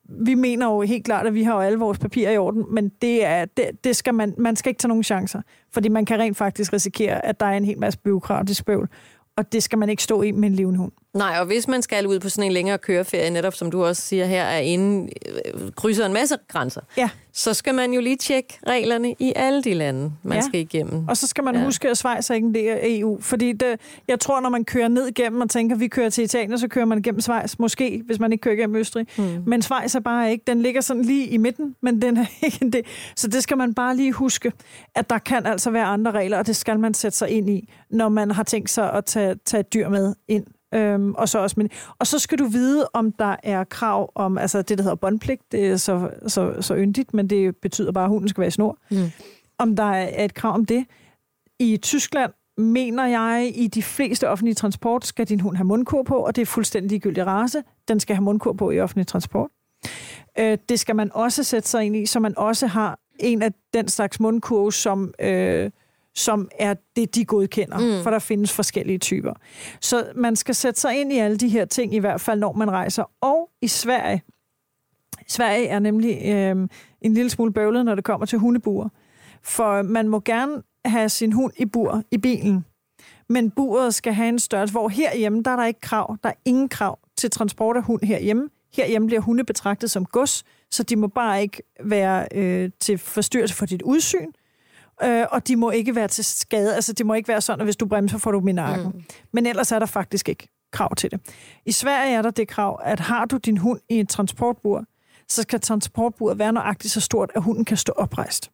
vi mener jo helt klart, at vi har jo alle vores papirer i orden, men det er, det, det skal man, man skal ikke tage nogen chancer, fordi man kan rent faktisk risikere, at der er en hel masse byråkratisk bøvl, og det skal man ikke stå i med en levende hund. Nej, og hvis man skal ud på sådan en længere køreferie, netop som du også siger her, er inde, øh, krydser en masse grænser, Ja, så skal man jo lige tjekke reglerne i alle de lande, man Ja. skal igennem. og så skal man Ja. huske, at Schweiz er ikke en del af EU, fordi det, jeg tror, når man kører ned igennem og tænker, at vi kører til Italien, så kører man igennem Schweiz, måske, hvis man ikke kører igennem Østrig. Hmm. Men Schweiz er bare ikke, den ligger sådan lige i midten, men den er ikke en del. Så det skal man bare lige huske, at der kan altså være andre regler, og det skal man sætte sig ind i, når man har tænkt sig at tage, tage et dyr med ind. Øhm, og, så også, men, og så skal du vide, om der er krav om, altså det, der hedder båndpligt, det er så, så, så yndigt, men det betyder bare, at hunden skal være i snor. Mm. Om der er et krav om det. I Tyskland mener jeg, i de fleste offentlige transport skal din hund have mundkur på, og det er fuldstændig ligegyldig race. Den skal have mundkur på i offentlig transport. Øh, det skal man også sætte sig ind i, så man også har en af den slags mundkur, som, øh, som er det, de godkender, mm. for der findes forskellige typer. Så man skal sætte sig ind i alle de her ting, i hvert fald når man rejser. Og i Sverige, Sverige er nemlig øh, en lille smule bøvlet, når det kommer til hundebuer. For man må gerne have sin hund i bur i bilen, men buret skal have en størrelse, hvor herhjemme, der er der ikke krav. Der er ingen krav til transport af hund herhjemme. Herhjemme bliver hunde betragtet som gods, så de må bare ikke være øh, til forstyrrelse for dit udsyn, øh, og de må ikke være til skade. Altså, det må ikke være sådan, at hvis du bremser, får du min nakken. Mm. Men ellers er der faktisk ikke krav til det. I Sverige er der det krav, at har du din hund i et transportbur, så skal transportburet være nøjagtigt så stort, at hunden kan stå oprejst.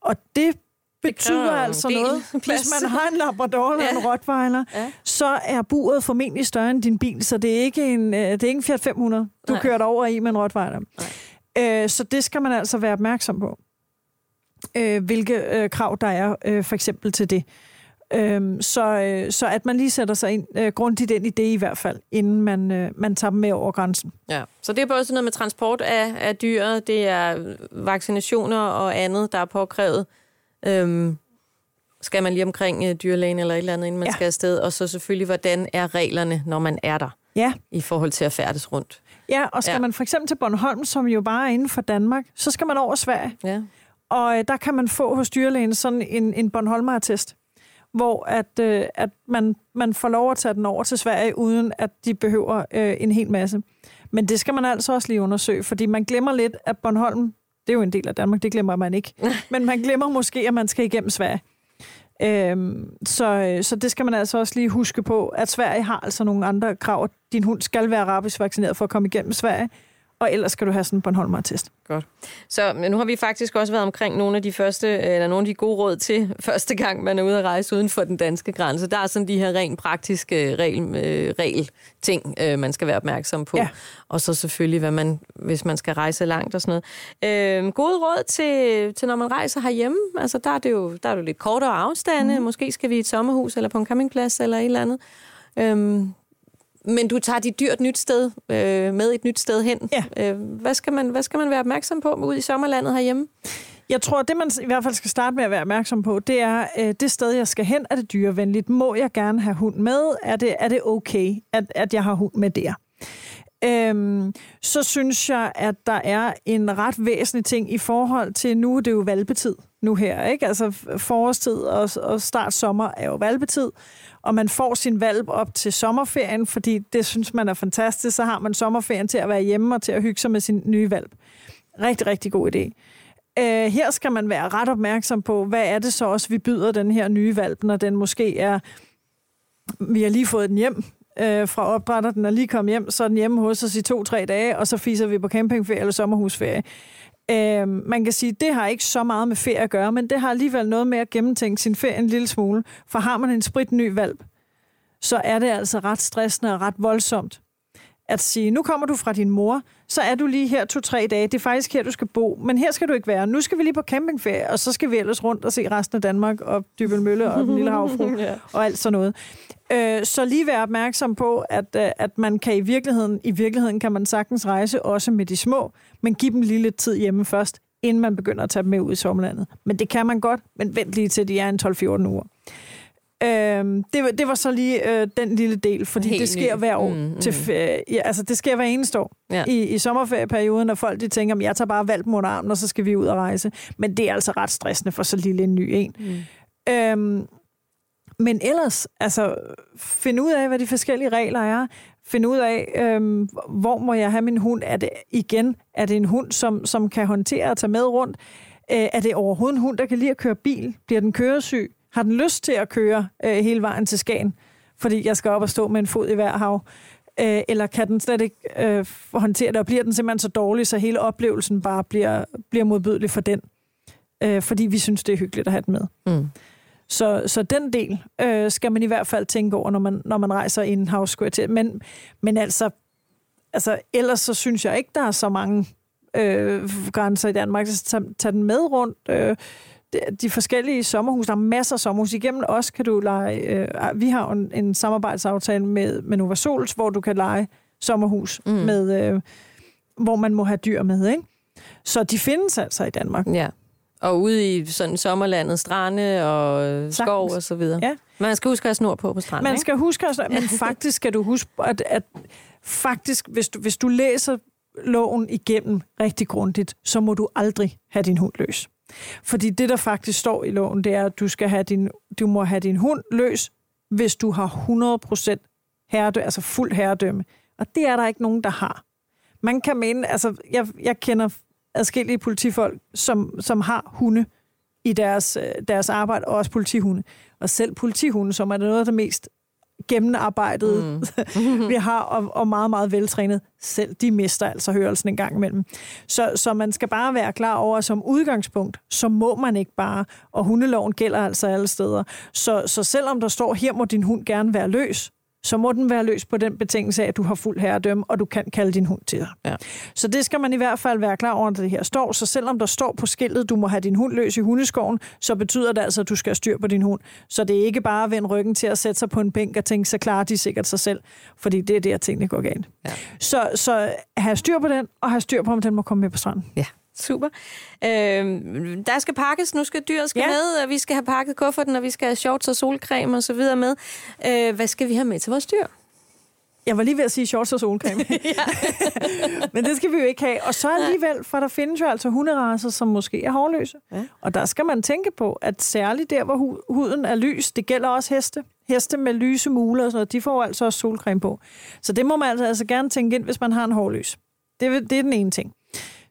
Og det betyder altså noget. Hvis man har en Labrador eller ja. en Rottweiler, ja. så er buret formentlig større end din bil, så det er ikke en, øh, det er ikke en Fiat 500, du Nej. kører over i med en Rottweiler. Nej. Øh, så det skal man altså være opmærksom på, øh, hvilke øh, krav der er øh, for eksempel til det. Øhm, så, øh, så at man lige sætter sig ind, øh, grundigt ind i det i hvert fald, inden man, øh, man tager dem med over grænsen. Ja, så det er både sådan noget med transport af, af dyr, det er vaccinationer og andet, der er påkrævet. Øhm, skal man lige omkring øh, dyrlægen eller et eller andet, inden man ja. skal afsted, og så selvfølgelig, hvordan er reglerne, når man er der, ja. i forhold til at færdes rundt. Ja, og skal ja. man for eksempel til Bornholm, som jo bare er inden for Danmark, så skal man over Sverige. Ja. Og øh, der kan man få hos dyrlægen sådan en, en Bornholmer-attest hvor at, øh, at man, man får lov at tage den over til Sverige, uden at de behøver øh, en hel masse. Men det skal man altså også lige undersøge, fordi man glemmer lidt, at Bornholm, det er jo en del af Danmark, det glemmer man ikke. Men man glemmer måske, at man skal igennem Sverige. Øhm, så, så det skal man altså også lige huske på, at Sverige har altså nogle andre krav. Din hund skal være arabisk vaccineret for at komme igennem Sverige og ellers skal du have sådan en Bornholmer-test. Godt. Så nu har vi faktisk også været omkring nogle af de første, eller nogle af de gode råd til første gang, man er ude at rejse uden for den danske grænse. Der er sådan de her rent praktiske regel, øh, regel ting, øh, man skal være opmærksom på. Ja. Og så selvfølgelig, hvad man, hvis man skal rejse langt og sådan noget. Øh, gode råd til, til, når man rejser herhjemme. Altså, der er det jo, der er det jo lidt kortere afstande. Mm. Måske skal vi i et sommerhus eller på en campingplads eller et eller andet. Øhm, men du tager dit dyr et nyt sted, øh, med et nyt sted hen. Ja. Øh, hvad, skal man, hvad skal man være opmærksom på ud i sommerlandet herhjemme? Jeg tror, det man i hvert fald skal starte med at være opmærksom på, det er, øh, det sted, jeg skal hen, er det dyrevenligt? Må jeg gerne have hund med? Er det, er det okay, at, at jeg har hund med der? Øhm, så synes jeg, at der er en ret væsentlig ting i forhold til, nu er det jo valpetid nu her, ikke? Altså forårstid og, og start sommer er jo valpetid, og man får sin valp op til sommerferien, fordi det synes man er fantastisk, så har man sommerferien til at være hjemme og til at hygge sig med sin nye valp. Rigtig, rigtig god idé. Øh, her skal man være ret opmærksom på, hvad er det så også, vi byder den her nye valp, når den måske er... Vi har lige fået den hjem øh, fra opdrætter, den er lige kommet hjem, så er den hjemme hos os i to-tre dage, og så fiser vi på campingferie eller sommerhusferie. Uh, man kan sige, det har ikke så meget med ferie at gøre, men det har alligevel noget med at gennemtænke sin ferie en lille smule. For har man en sprit ny valp, så er det altså ret stressende og ret voldsomt at sige, nu kommer du fra din mor, så er du lige her to-tre dage. Det er faktisk her, du skal bo. Men her skal du ikke være. Nu skal vi lige på campingferie, og så skal vi ellers rundt og se resten af Danmark, og Dybel Mølle og den lille havfru, ja. og alt sådan noget. Øh, så lige være opmærksom på, at, øh, at man kan i virkeligheden, i virkeligheden kan man sagtens rejse også med de små, men give dem lige lidt tid hjemme først, inden man begynder at tage dem med ud i sommerlandet. Men det kan man godt, men vent lige til de er en 12-14 uger. Øhm, det, var, det var så lige øh, den lille del, fordi Helt det sker ny. hver år. Mm, mm. Til, øh, ja, altså, det sker hver eneste år ja. i, i sommerferieperioden, når folk de tænker, jeg tager bare valg under armen, og så skal vi ud og rejse. Men det er altså ret stressende for så lille en ny en. Mm. Øhm, men ellers, altså, find ud af, hvad de forskellige regler er finde ud af, øhm, hvor må jeg have min hund. Er det igen, er det en hund, som, som kan håndtere at tage med rundt? Øh, er det overhovedet en hund, der kan lide at køre bil? Bliver den køresyg? Har den lyst til at køre øh, hele vejen til Skagen? Fordi jeg skal op og stå med en fod i hver hav. Øh, eller kan den slet ikke øh, håndtere det, og bliver den simpelthen så dårlig, så hele oplevelsen bare bliver, bliver modbydelig for den? Øh, fordi vi synes, det er hyggeligt at have den med. Mm. Så, så den del øh, skal man i hvert fald tænke over, når man, når man rejser i en havskvarter. Men, men altså, altså, ellers så synes jeg ikke, der er så mange øh, grænser i Danmark. Så tag, tag den med rundt. Øh, de forskellige sommerhus, der er masser af sommerhus. Igennem os kan du lege, øh, vi har en, en samarbejdsaftale med, med Nova Sols, hvor du kan lege sommerhus, mm. med, øh, hvor man må have dyr med, ikke? Så de findes altså i Danmark. Ja. Og ude i sådan sommerlandet, strande og øh, skov og så videre. Ja. Man skal huske at have snor på på stranden, Man ikke? skal huske, at, men faktisk skal du huske, at, at faktisk, hvis du, hvis du læser loven igennem rigtig grundigt, så må du aldrig have din hund løs. Fordi det, der faktisk står i loven, det er, at du, skal have din, du må have din hund løs, hvis du har 100% herredømme, altså fuld herredømme. Og det er der ikke nogen, der har. Man kan mene, altså jeg, jeg kender adskillige politifolk, som, som har hunde i deres, øh, deres arbejde, og også politihunde. Og selv politihunde, som er noget af det mest gennemarbejdet, mm. vi har, og, og meget, meget veltrænet. Selv de mister altså hørelsen en gang imellem. Så, så man skal bare være klar over, at som udgangspunkt, så må man ikke bare, og hundeloven gælder altså alle steder. Så, så selvom der står, her må din hund gerne være løs, så må den være løs på den betingelse af, at du har fuld herredømme, og du kan kalde din hund til dig. Ja. Så det skal man i hvert fald være klar over, at det her står. Så selvom der står på skiltet, du må have din hund løs i hundeskoven, så betyder det altså, at du skal have styr på din hund. Så det er ikke bare at vende ryggen til at sætte sig på en bænk og tænke, så klarer de sikkert sig selv. Fordi det er der, tingene går galt. Ja. Så, så have styr på den, og have styr på, om den må komme med på stranden. Ja. Super. Øhm, der skal pakkes, nu skal dyret skal Ja. med, og vi skal have pakket kufferten, og vi skal have shorts og solcreme og så videre med. Øh, hvad skal vi have med til vores dyr? Jeg var lige ved at sige shorts og solcreme. Men det skal vi jo ikke have. Og så alligevel, for der findes jo altså hunderaser, som måske er hårløse. Ja. Og der skal man tænke på, at særligt der, hvor hu- huden er lys, det gælder også heste. Heste med lyse muler og sådan noget, de får altså også solcreme på. Så det må man altså, altså gerne tænke ind, hvis man har en hårløs. Det, det er den ene ting.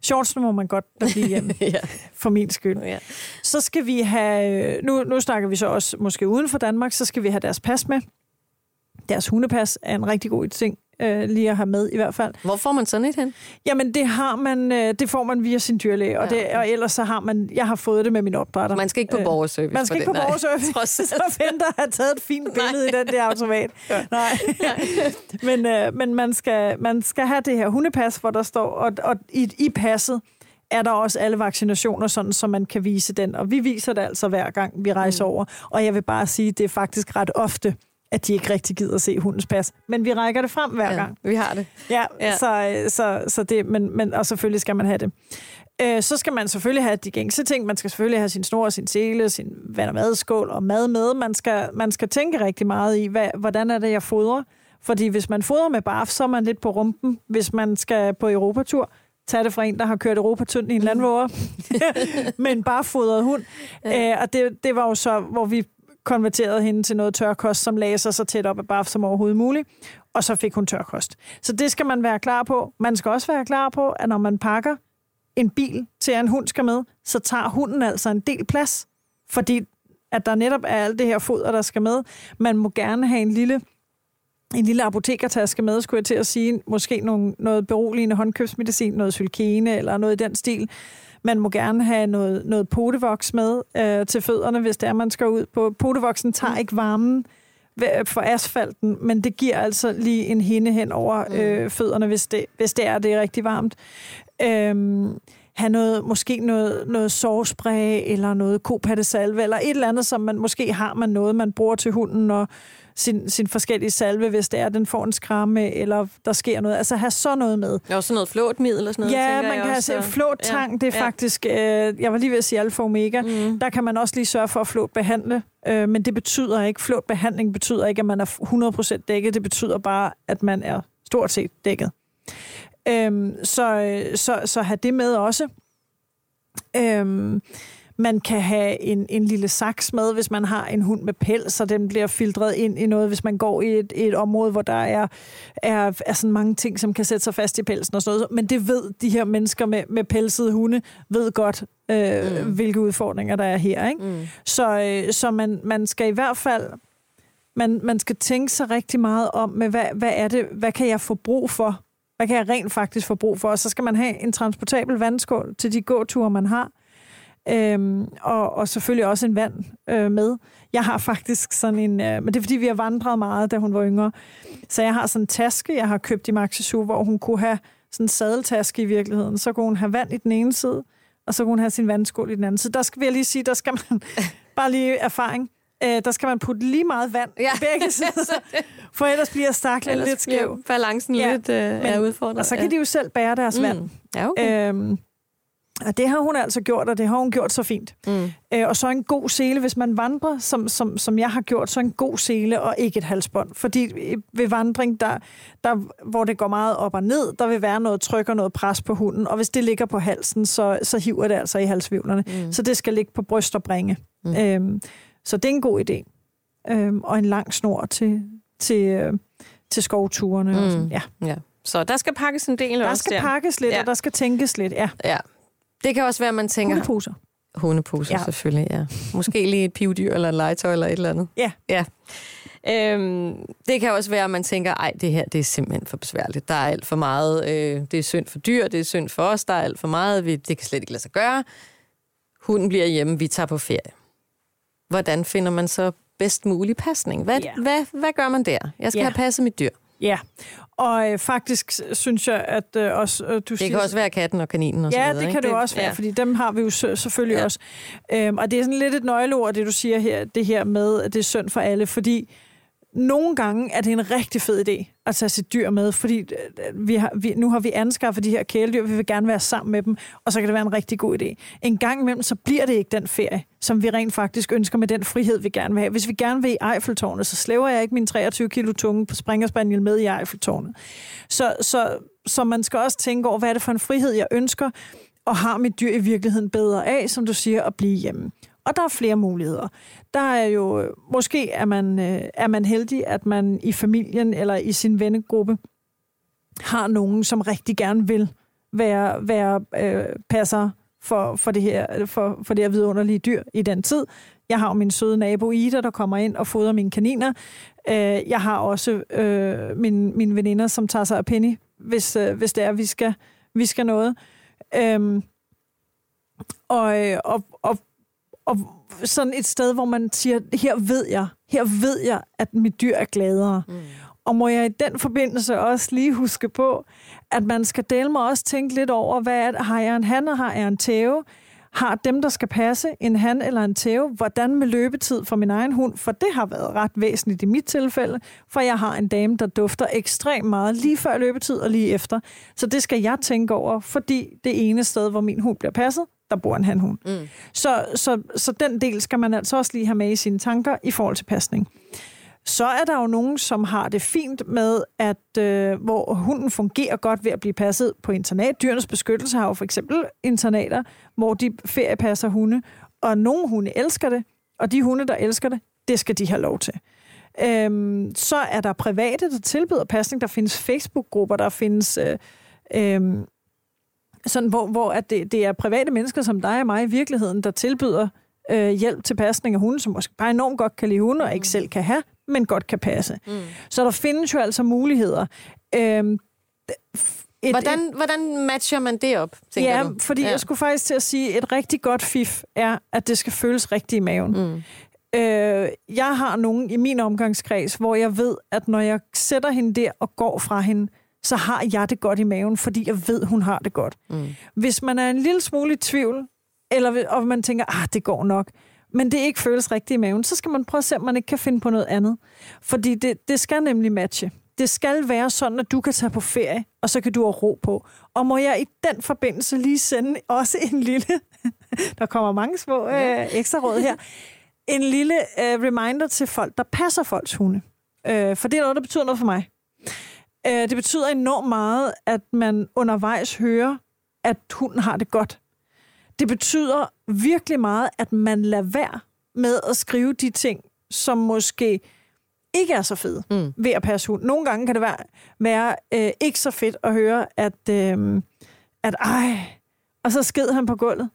Shortsene må man godt lade blive hjemme, ja. for min skyld. ja. Så skal vi have, nu, nu snakker vi så også måske uden for Danmark, så skal vi have deres pas med. Deres hundepas er en rigtig god ting øh, lige at have med i hvert fald. Hvor får man sådan et hen? Jamen det har man, øh, det får man via sin dyrlæge, og, Ja, det, og ellers så har man, jeg har fået det med min opdrætter. Man skal ikke på Øh, borgerservice. Man skal ikke på den, nej. borgerservice, Trods så venter har taget et fint billede i den der automat. Ja. Nej. men øh, men man, skal, man skal have det her hundepas, hvor der står, og, og i, i passet er der også alle vaccinationer, sådan, så man kan vise den. Og vi viser det altså hver gang, vi rejser mm. over. Og jeg vil bare sige, det er faktisk ret ofte, at de ikke rigtig gider se hundens pas. Men vi rækker det frem hver Ja, gang. vi har det. Ja, Ja. Så, så, så det, men, men, og selvfølgelig skal man have det. Øh, så skal man selvfølgelig have de gængse ting. Man skal selvfølgelig have sin snor, sin sele, sin vand- og madskål og mad med. Man skal, man skal tænke rigtig meget i, hvad, hvordan er det, jeg fodrer. Fordi hvis man fodrer med barf, så er man lidt på rumpen. Hvis man skal på Europatur, tag det fra en, der har kørt Europa tynd i en landvåger med en barfodret hund. Ja. Øh, og det, det var jo så, hvor vi konverterede hende til noget tørkost, som lagde sig så tæt op af baf som overhovedet muligt. Og så fik hun tørkost. Så det skal man være klar på. Man skal også være klar på, at når man pakker en bil til, at en hund skal med, så tager hunden altså en del plads. Fordi at der netop er alt det her foder, der skal med. Man må gerne have en lille en lille apotekertaske med, skulle jeg til at sige. Måske nogle, noget beroligende håndkøbsmedicin, noget sylkene eller noget i den stil. Man må gerne have noget, noget potevoks med øh, til fødderne, hvis det er, man skal ud på. Potevoksen tager ikke varmen for asfalten, men det giver altså lige en hinde hen over øh, fødderne, hvis det, hvis det er, det er rigtig varmt. Øhm, have noget, måske noget, noget sårspray, eller noget kopattesalve, eller et eller andet, som man måske har man noget, man bruger til hunden, og sin, sin forskellige salve, hvis det er, den får en skramme, eller der sker noget. Altså have sådan noget med. Er også sådan noget flåtmiddel og sådan noget. Ja, man kan have også, og- flåttang, Ja, det er ja. faktisk, øh, jeg var lige ved at sige alfa og omega, Mm. der kan man også lige sørge for at flåt behandle, øh, men det betyder ikke, flåt behandling betyder ikke, at man er 100% dækket, det betyder bare, at man er stort set dækket. Øhm, så, øh, så, så have det med også. Øhm, man kan have en, en lille saks med, hvis man har en hund med pels, så den bliver filtreret ind i noget, hvis man går i et, et område, hvor der er, er, er sådan mange ting, som kan sætte sig fast i pelsen og sådan noget. Men det ved de her mennesker med, med pelsede hunde, ved godt, øh, mm. hvilke udfordringer der er her. Ikke? Mm. Så, øh, så man, man skal i hvert fald man, man skal tænke sig rigtig meget om, med hvad, hvad er det, hvad kan jeg få brug for? Hvad kan jeg rent faktisk få brug for? Og så skal man have en transportabel vandskål til de gåture, man har. Øhm, og, og selvfølgelig også en vand øh, med. Jeg har faktisk sådan en, øh, men det er fordi, vi har vandret meget, da hun var yngre. Så jeg har sådan en taske, jeg har købt i Maxi Zoo, hvor hun kunne have sådan en sadeltaske i virkeligheden. Så kunne hun have vand i den ene side, og så kunne hun have sin vandskål i den anden. Så der skal vi lige sige, der skal man bare lige erfaring. Øh, der skal man putte lige meget vand ja. i begge sider, for ellers bliver staklen lidt skæv. balancen ja. lidt øh, Men, er udfordret. Og så kan ja. de jo selv bære deres mm. vand. Ja, okay. øhm, og det har hun altså gjort, og det har hun gjort så fint. Mm. Øh, og så en god sele, hvis man vandrer, som, som, som jeg har gjort, så en god sele og ikke et halsbånd. Fordi ved vandring, der, der, hvor det går meget op og ned, der vil være noget tryk og noget pres på hunden. Og hvis det ligger på halsen, så, så hiver det altså i halsvivlerne. Mm. Så det skal ligge på bryst og bringe. Mm. Øhm, så det er en god idé. Øhm, og en lang snor til, til, øh, til skovturene. Mm. Og sådan. Ja. ja. Så der skal pakkes en del der også. Der skal pakkes lidt, ja. og der skal tænkes lidt, ja. Ja, det kan også være, at man tænker... Hundeposer. Hundeposer, ja. selvfølgelig, ja. Måske lige et pivdyr eller en legetøj eller et eller andet. Ja. ja. Øhm, det kan også være, at man tænker, ej, det her det er simpelthen for besværligt. Der er alt for meget. Øh, det er synd for dyr, det er synd for os, der er alt for meget. Vi, det kan slet ikke lade sig gøre. Hunden bliver hjemme, vi tager på ferie. Hvordan finder man så bedst mulig pasning? Hvad, ja. hvad, hvad gør man der? Jeg skal ja. have passet mit dyr. Ja, og øh, faktisk synes jeg, at øh, også... Øh, du det siger, kan også være katten og kaninen og Ja, så videre, det kan ikke? det også være, ja. fordi dem har vi jo selvfølgelig ja. også. Øhm, og det er sådan lidt et nøgleord, det du siger her, det her med, at det er synd for alle, fordi nogle gange er det en rigtig fed idé at tage sit dyr med, fordi øh, vi har, vi, nu har vi anskaffet de her kæledyr, vi vil gerne være sammen med dem, og så kan det være en rigtig god idé. En gang imellem, så bliver det ikke den ferie, som vi rent faktisk ønsker med den frihed, vi gerne vil have. Hvis vi gerne vil i Eiffeltårnet, så slæver jeg ikke min 23 kilo tunge på springerspaniel med i Eiffeltårnet. Så, så, så man skal også tænke over, hvad er det for en frihed, jeg ønsker, og har mit dyr i virkeligheden bedre af, som du siger, at blive hjemme. Og der er flere muligheder. Der er jo, måske er man, øh, er man heldig, at man i familien eller i sin vennegruppe har nogen, som rigtig gerne vil være, være øh, passer for, for, det her, for, for det her vidunderlige dyr i den tid. Jeg har jo min søde nabo Ida, der kommer ind og fodrer mine kaniner. Øh, jeg har også øh, mine, mine veninder, som tager sig af Penny, hvis, øh, hvis det er, vi skal, vi skal noget. Øhm, øh, og, og, og og sådan et sted, hvor man siger, her ved jeg, her ved jeg, at mit dyr er gladere. Mm. Og må jeg i den forbindelse også lige huske på, at man skal dele mig også tænke lidt over, hvad er? Har jeg en han, og har jeg en tæve? Har dem, der skal passe, en han eller en tæve? Hvordan med løbetid for min egen hund? For det har været ret væsentligt i mit tilfælde, for jeg har en dame, der dufter ekstremt meget lige før løbetid og lige efter. Så det skal jeg tænke over, fordi det ene sted, hvor min hund bliver passet, der bor en hanhund. Mm. Så, så, så den del skal man altså også lige have med i sine tanker i forhold til pasning. Så er der jo nogen, som har det fint med, at øh, hvor hunden fungerer godt ved at blive passet på internat. Dyrenes beskyttelse har jo for eksempel internater, hvor de feriepasser hunde, og nogle hunde elsker det, og de hunde, der elsker det, det skal de have lov til. Øhm, så er der private, der tilbyder pasning. Der findes Facebook-grupper, der findes øh, øh, sådan, hvor, hvor at det, det er private mennesker som dig og mig i virkeligheden, der tilbyder øh, hjælp til pasning af hunde, som måske bare enormt godt kan lide hunde, og ikke mm. selv kan have, men godt kan passe. Mm. Så der findes jo altså muligheder. Øhm, et, hvordan, et, hvordan matcher man det op, tænker ja, du? fordi ja. jeg skulle faktisk til at sige, et rigtig godt fif er, at det skal føles rigtigt i maven. Mm. Øh, jeg har nogen i min omgangskreds, hvor jeg ved, at når jeg sætter hende der og går fra hende, så har jeg det godt i maven, fordi jeg ved, hun har det godt. Mm. Hvis man er en lille smule i tvivl, eller og man tænker, ah, det går nok, men det ikke føles rigtigt i maven, så skal man prøve at se, om man ikke kan finde på noget andet. Fordi det, det skal nemlig matche. Det skal være sådan, at du kan tage på ferie, og så kan du have ro på. Og må jeg i den forbindelse lige sende også en lille... der kommer mange små øh, ekstra råd her. En lille øh, reminder til folk, der passer folks hunde. Øh, for det er noget, der betyder noget for mig. Øh, det betyder enormt meget, at man undervejs hører, at hunden har det godt. Det betyder virkelig meget, at man lader være med at skrive de ting, som måske ikke er så fede mm. ved at passe hund. Nogle gange kan det være, være øh, ikke så fedt at høre, at, øh, at ej, og så sked han på gulvet.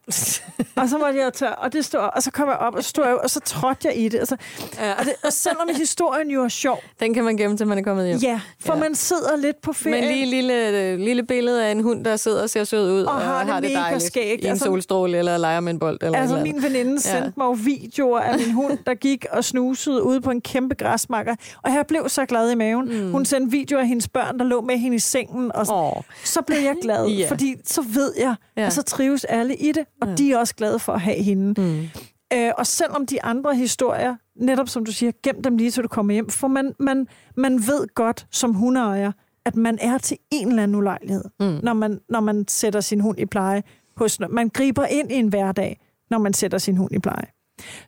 og så måtte jeg tage, og det stod, og så kom jeg op, og så stod jeg, og så trådte jeg i det. Og, så, ja. og, det, og selvom historien jo er sjov. Den kan man gemme, til man er kommet hjem. Ja, for ja. man sidder lidt på ferie. Men lige lille, lille billede af en hund, der sidder og ser sød ud, og, og har, det, har det dejligt. Skægt. I en altså, solstråle, eller leger med en bold. Eller altså, min veninde ja. sendte mig videoer af min hund, der gik og snusede ude på en kæmpe græsmarker. Og jeg blev så glad i maven. Mm. Hun sendte videoer af hendes børn, der lå med hende i sengen. Og så, oh. så blev jeg glad, ja. fordi så ved jeg, ja. altså så trives alle i det, og ja. de er også glade for at have hende. Mm. Øh, og selvom de andre historier, netop som du siger, gem dem lige til du kommer hjem, for man, man, man ved godt som hundeejer, at man er til en eller anden ulejlighed, mm. når, man, når man sætter sin hund i pleje. Hos, man griber ind i en hverdag, når man sætter sin hund i pleje.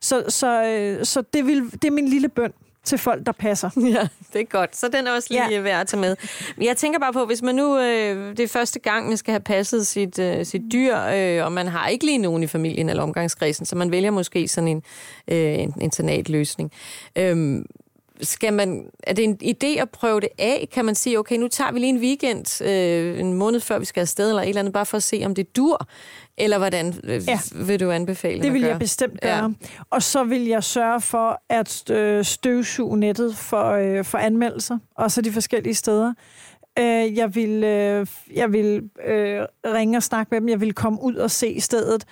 Så, så, øh, så det, vil, det er min lille bøn til folk, der passer. Ja, det er godt. Så den er også lige ja. værd at tage med. Jeg tænker bare på, hvis man nu, øh, det er første gang, man skal have passet sit, øh, sit dyr, øh, og man har ikke lige nogen i familien eller omgangskredsen, så man vælger måske sådan en, øh, en internatløsning. Øh, skal man, er det en idé at prøve det af? Kan man sige, okay, nu tager vi lige en weekend, øh, en måned før vi skal afsted, eller et eller andet, bare for at se, om det dur? Eller hvordan øh, ja. vil du anbefale Det vil jeg bestemt gøre. Ja. Og så vil jeg sørge for at øh, støvsuge nettet for, øh, for anmeldelser, og så de forskellige steder. Øh, jeg vil, øh, jeg vil øh, ringe og snakke med dem. Jeg vil komme ud og se stedet.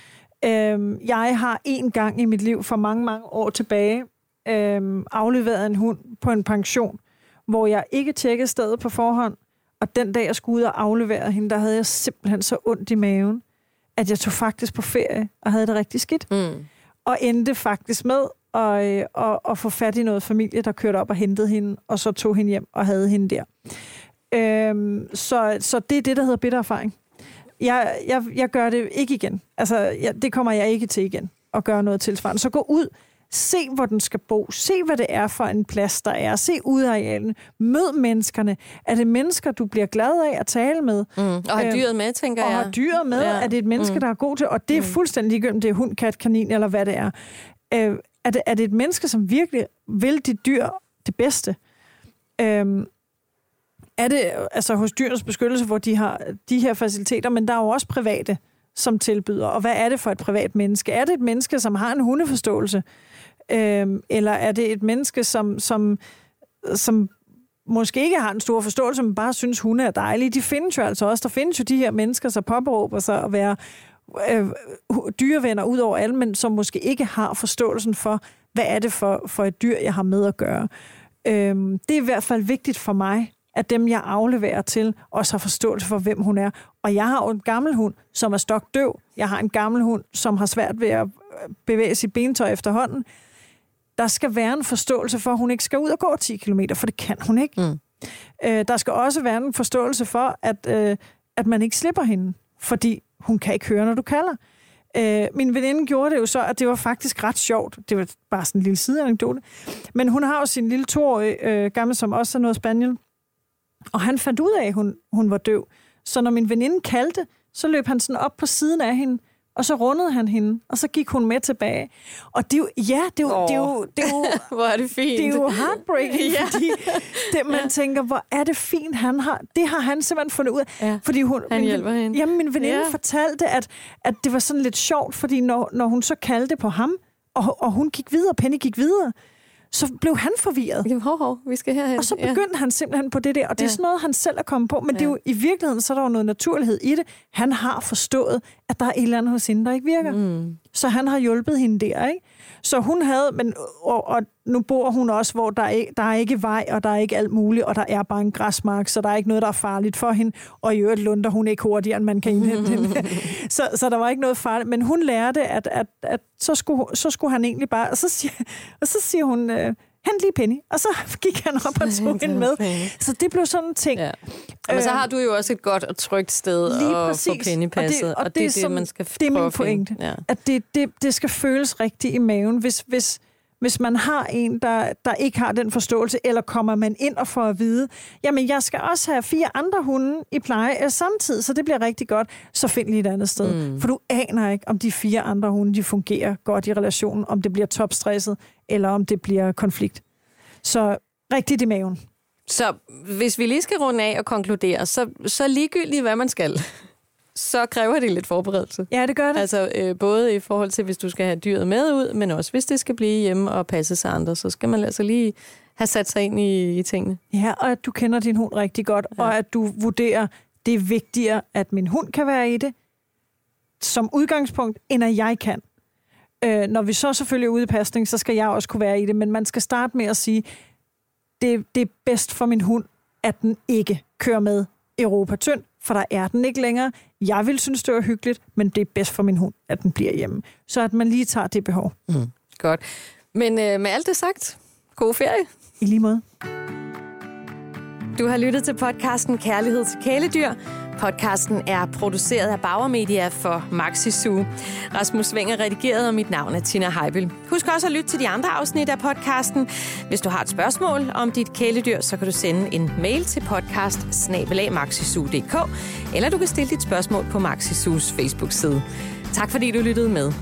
Øh, jeg har en gang i mit liv for mange, mange år tilbage øh, afleveret en hund på en pension, hvor jeg ikke tjekkede stedet på forhånd, og den dag, jeg skulle ud og aflevere hende, der havde jeg simpelthen så ondt i maven, at jeg tog faktisk på ferie og havde det rigtig skidt. Mm. Og endte faktisk med at, øh, at, at få fat i noget familie, der kørte op og hentede hende, og så tog hende hjem og havde hende der. Øhm, så, så det er det, der hedder bitter erfaring. Jeg, jeg, jeg gør det ikke igen. Altså, jeg, det kommer jeg ikke til igen, at gøre noget tilsvarende. Så gå ud, Se, hvor den skal bo. Se, hvad det er for en plads, der er. Se udarealen. Mød menneskerne. Er det mennesker, du bliver glad af at tale med? Mm. Og har øhm, dyret med, tænker og jeg. Og har dyret med. Ja. Er det et menneske, mm. der er god til? Og det er mm. fuldstændig ligegyldigt, om det er hund, kat, kanin eller hvad det er. Øh, er, det, er det et menneske, som virkelig vil dit dyr det bedste? Øhm, er det altså hos dyrens beskyttelse, hvor de har de her faciliteter, men der er jo også private, som tilbyder. Og hvad er det for et privat menneske? Er det et menneske, som har en hundeforståelse? Øhm, eller er det et menneske, som, som, som måske ikke har en stor forståelse, men bare synes, hun er dejlig. De findes jo altså også. Der findes jo de her mennesker, som påberåber sig at være øh, dyrevenner ud over alle, men som måske ikke har forståelsen for, hvad er det for, for et dyr, jeg har med at gøre. Øhm, det er i hvert fald vigtigt for mig, at dem, jeg afleverer til, også har forståelse for, hvem hun er. Og jeg har jo en gammel hund, som er stokdøv. Jeg har en gammel hund, som har svært ved at bevæge sit bentøj efterhånden der skal være en forståelse for, at hun ikke skal ud og gå 10 km, for det kan hun ikke. Mm. Øh, der skal også være en forståelse for, at, øh, at man ikke slipper hende, fordi hun kan ikke høre, når du kalder. Øh, min veninde gjorde det jo så, at det var faktisk ret sjovt. Det var bare sådan en lille sideanekdote. Men hun har jo sin lille toårige øh, gammel, som også er noget spaniel. Og han fandt ud af, at hun, hun var døv. Så når min veninde kaldte, så løb han sådan op på siden af hende, og så rundede han hende, og så gik hun med tilbage. Og det er jo, ja, det er jo, oh. det er jo, det er jo, hvor er det fint. Det er jo heartbreaking, ja. fordi det, man ja. tænker, hvor er det fint, han har, det har han simpelthen fundet ud af. Ja. Fordi hun, han min, hjælper hende. Jamen, min veninde ja. fortalte, at, at det var sådan lidt sjovt, fordi når, når hun så kaldte på ham, og, og hun gik videre, Penny gik videre, så blev han forvirret. Jamen, hov, hov, vi skal herhen. Og så begyndte ja. han simpelthen på det der, og det er ja. sådan noget, han selv er kommet på, men ja. det er jo i virkeligheden, så er der jo noget naturlighed i det. Han har forstået, at der er et eller andet hos hende, der ikke virker. Mm. Så han har hjulpet hende der, ikke? Så hun havde, men, og, og nu bor hun også, hvor der er, der er ikke vej, og der er ikke alt muligt, og der er bare en græsmark, så der er ikke noget, der er farligt for hende. Og i øvrigt lunder hun ikke hurtigere, end man kan indhente hende. Så, så der var ikke noget farligt. Men hun lærte, at, at, at så, skulle, så skulle han egentlig bare... Og så siger, og så siger hun... Øh, hent lige Penny. Og så gik han op og tog hende med. Så det blev sådan en ting. Ja. Men så har du jo også et godt og trygt sted lige at præcis. få Penny passet. Og det, og, og det, det er det, man skal Det er min pointe. Ja. At det, det, det skal føles rigtigt i maven. Hvis, hvis, hvis man har en, der, der ikke har den forståelse, eller kommer man ind og får at vide, jamen jeg skal også have fire andre hunde i pleje samtidig, så det bliver rigtig godt, så find lige et andet sted. Mm. For du aner ikke, om de fire andre hunde, de fungerer godt i relationen, om det bliver topstresset, eller om det bliver konflikt. Så rigtigt i maven. Så hvis vi lige skal runde af og konkludere, så, så ligegyldigt, hvad man skal, så kræver det lidt forberedelse. Ja, det gør det. Altså øh, både i forhold til, hvis du skal have dyret med ud, men også hvis det skal blive hjemme og passe sig andre, så skal man altså lige have sat sig ind i, i tingene. Ja, og at du kender din hund rigtig godt, ja. og at du vurderer, det er vigtigere, at min hund kan være i det, som udgangspunkt, end at jeg kan. Øh, når vi så selvfølgelig er ude i pasning, så skal jeg også kunne være i det, men man skal starte med at sige, det, det er bedst for min hund, at den ikke kører med Europa tynd, for der er den ikke længere. Jeg vil synes, det var hyggeligt, men det er bedst for min hund, at den bliver hjemme. Så at man lige tager det behov. Mm. Godt. Men øh, med alt det sagt, god ferie. I lige måde. Du har lyttet til podcasten Kærlighed til kæledyr. Podcasten er produceret af Bauer Media for Maxi Zoo. Rasmus Sving er redigeret, og mit navn er Tina Heibel. Husk også at lytte til de andre afsnit af podcasten. Hvis du har et spørgsmål om dit kæledyr, så kan du sende en mail til podcast eller du kan stille dit spørgsmål på Maxi Facebook-side. Tak fordi du lyttede med.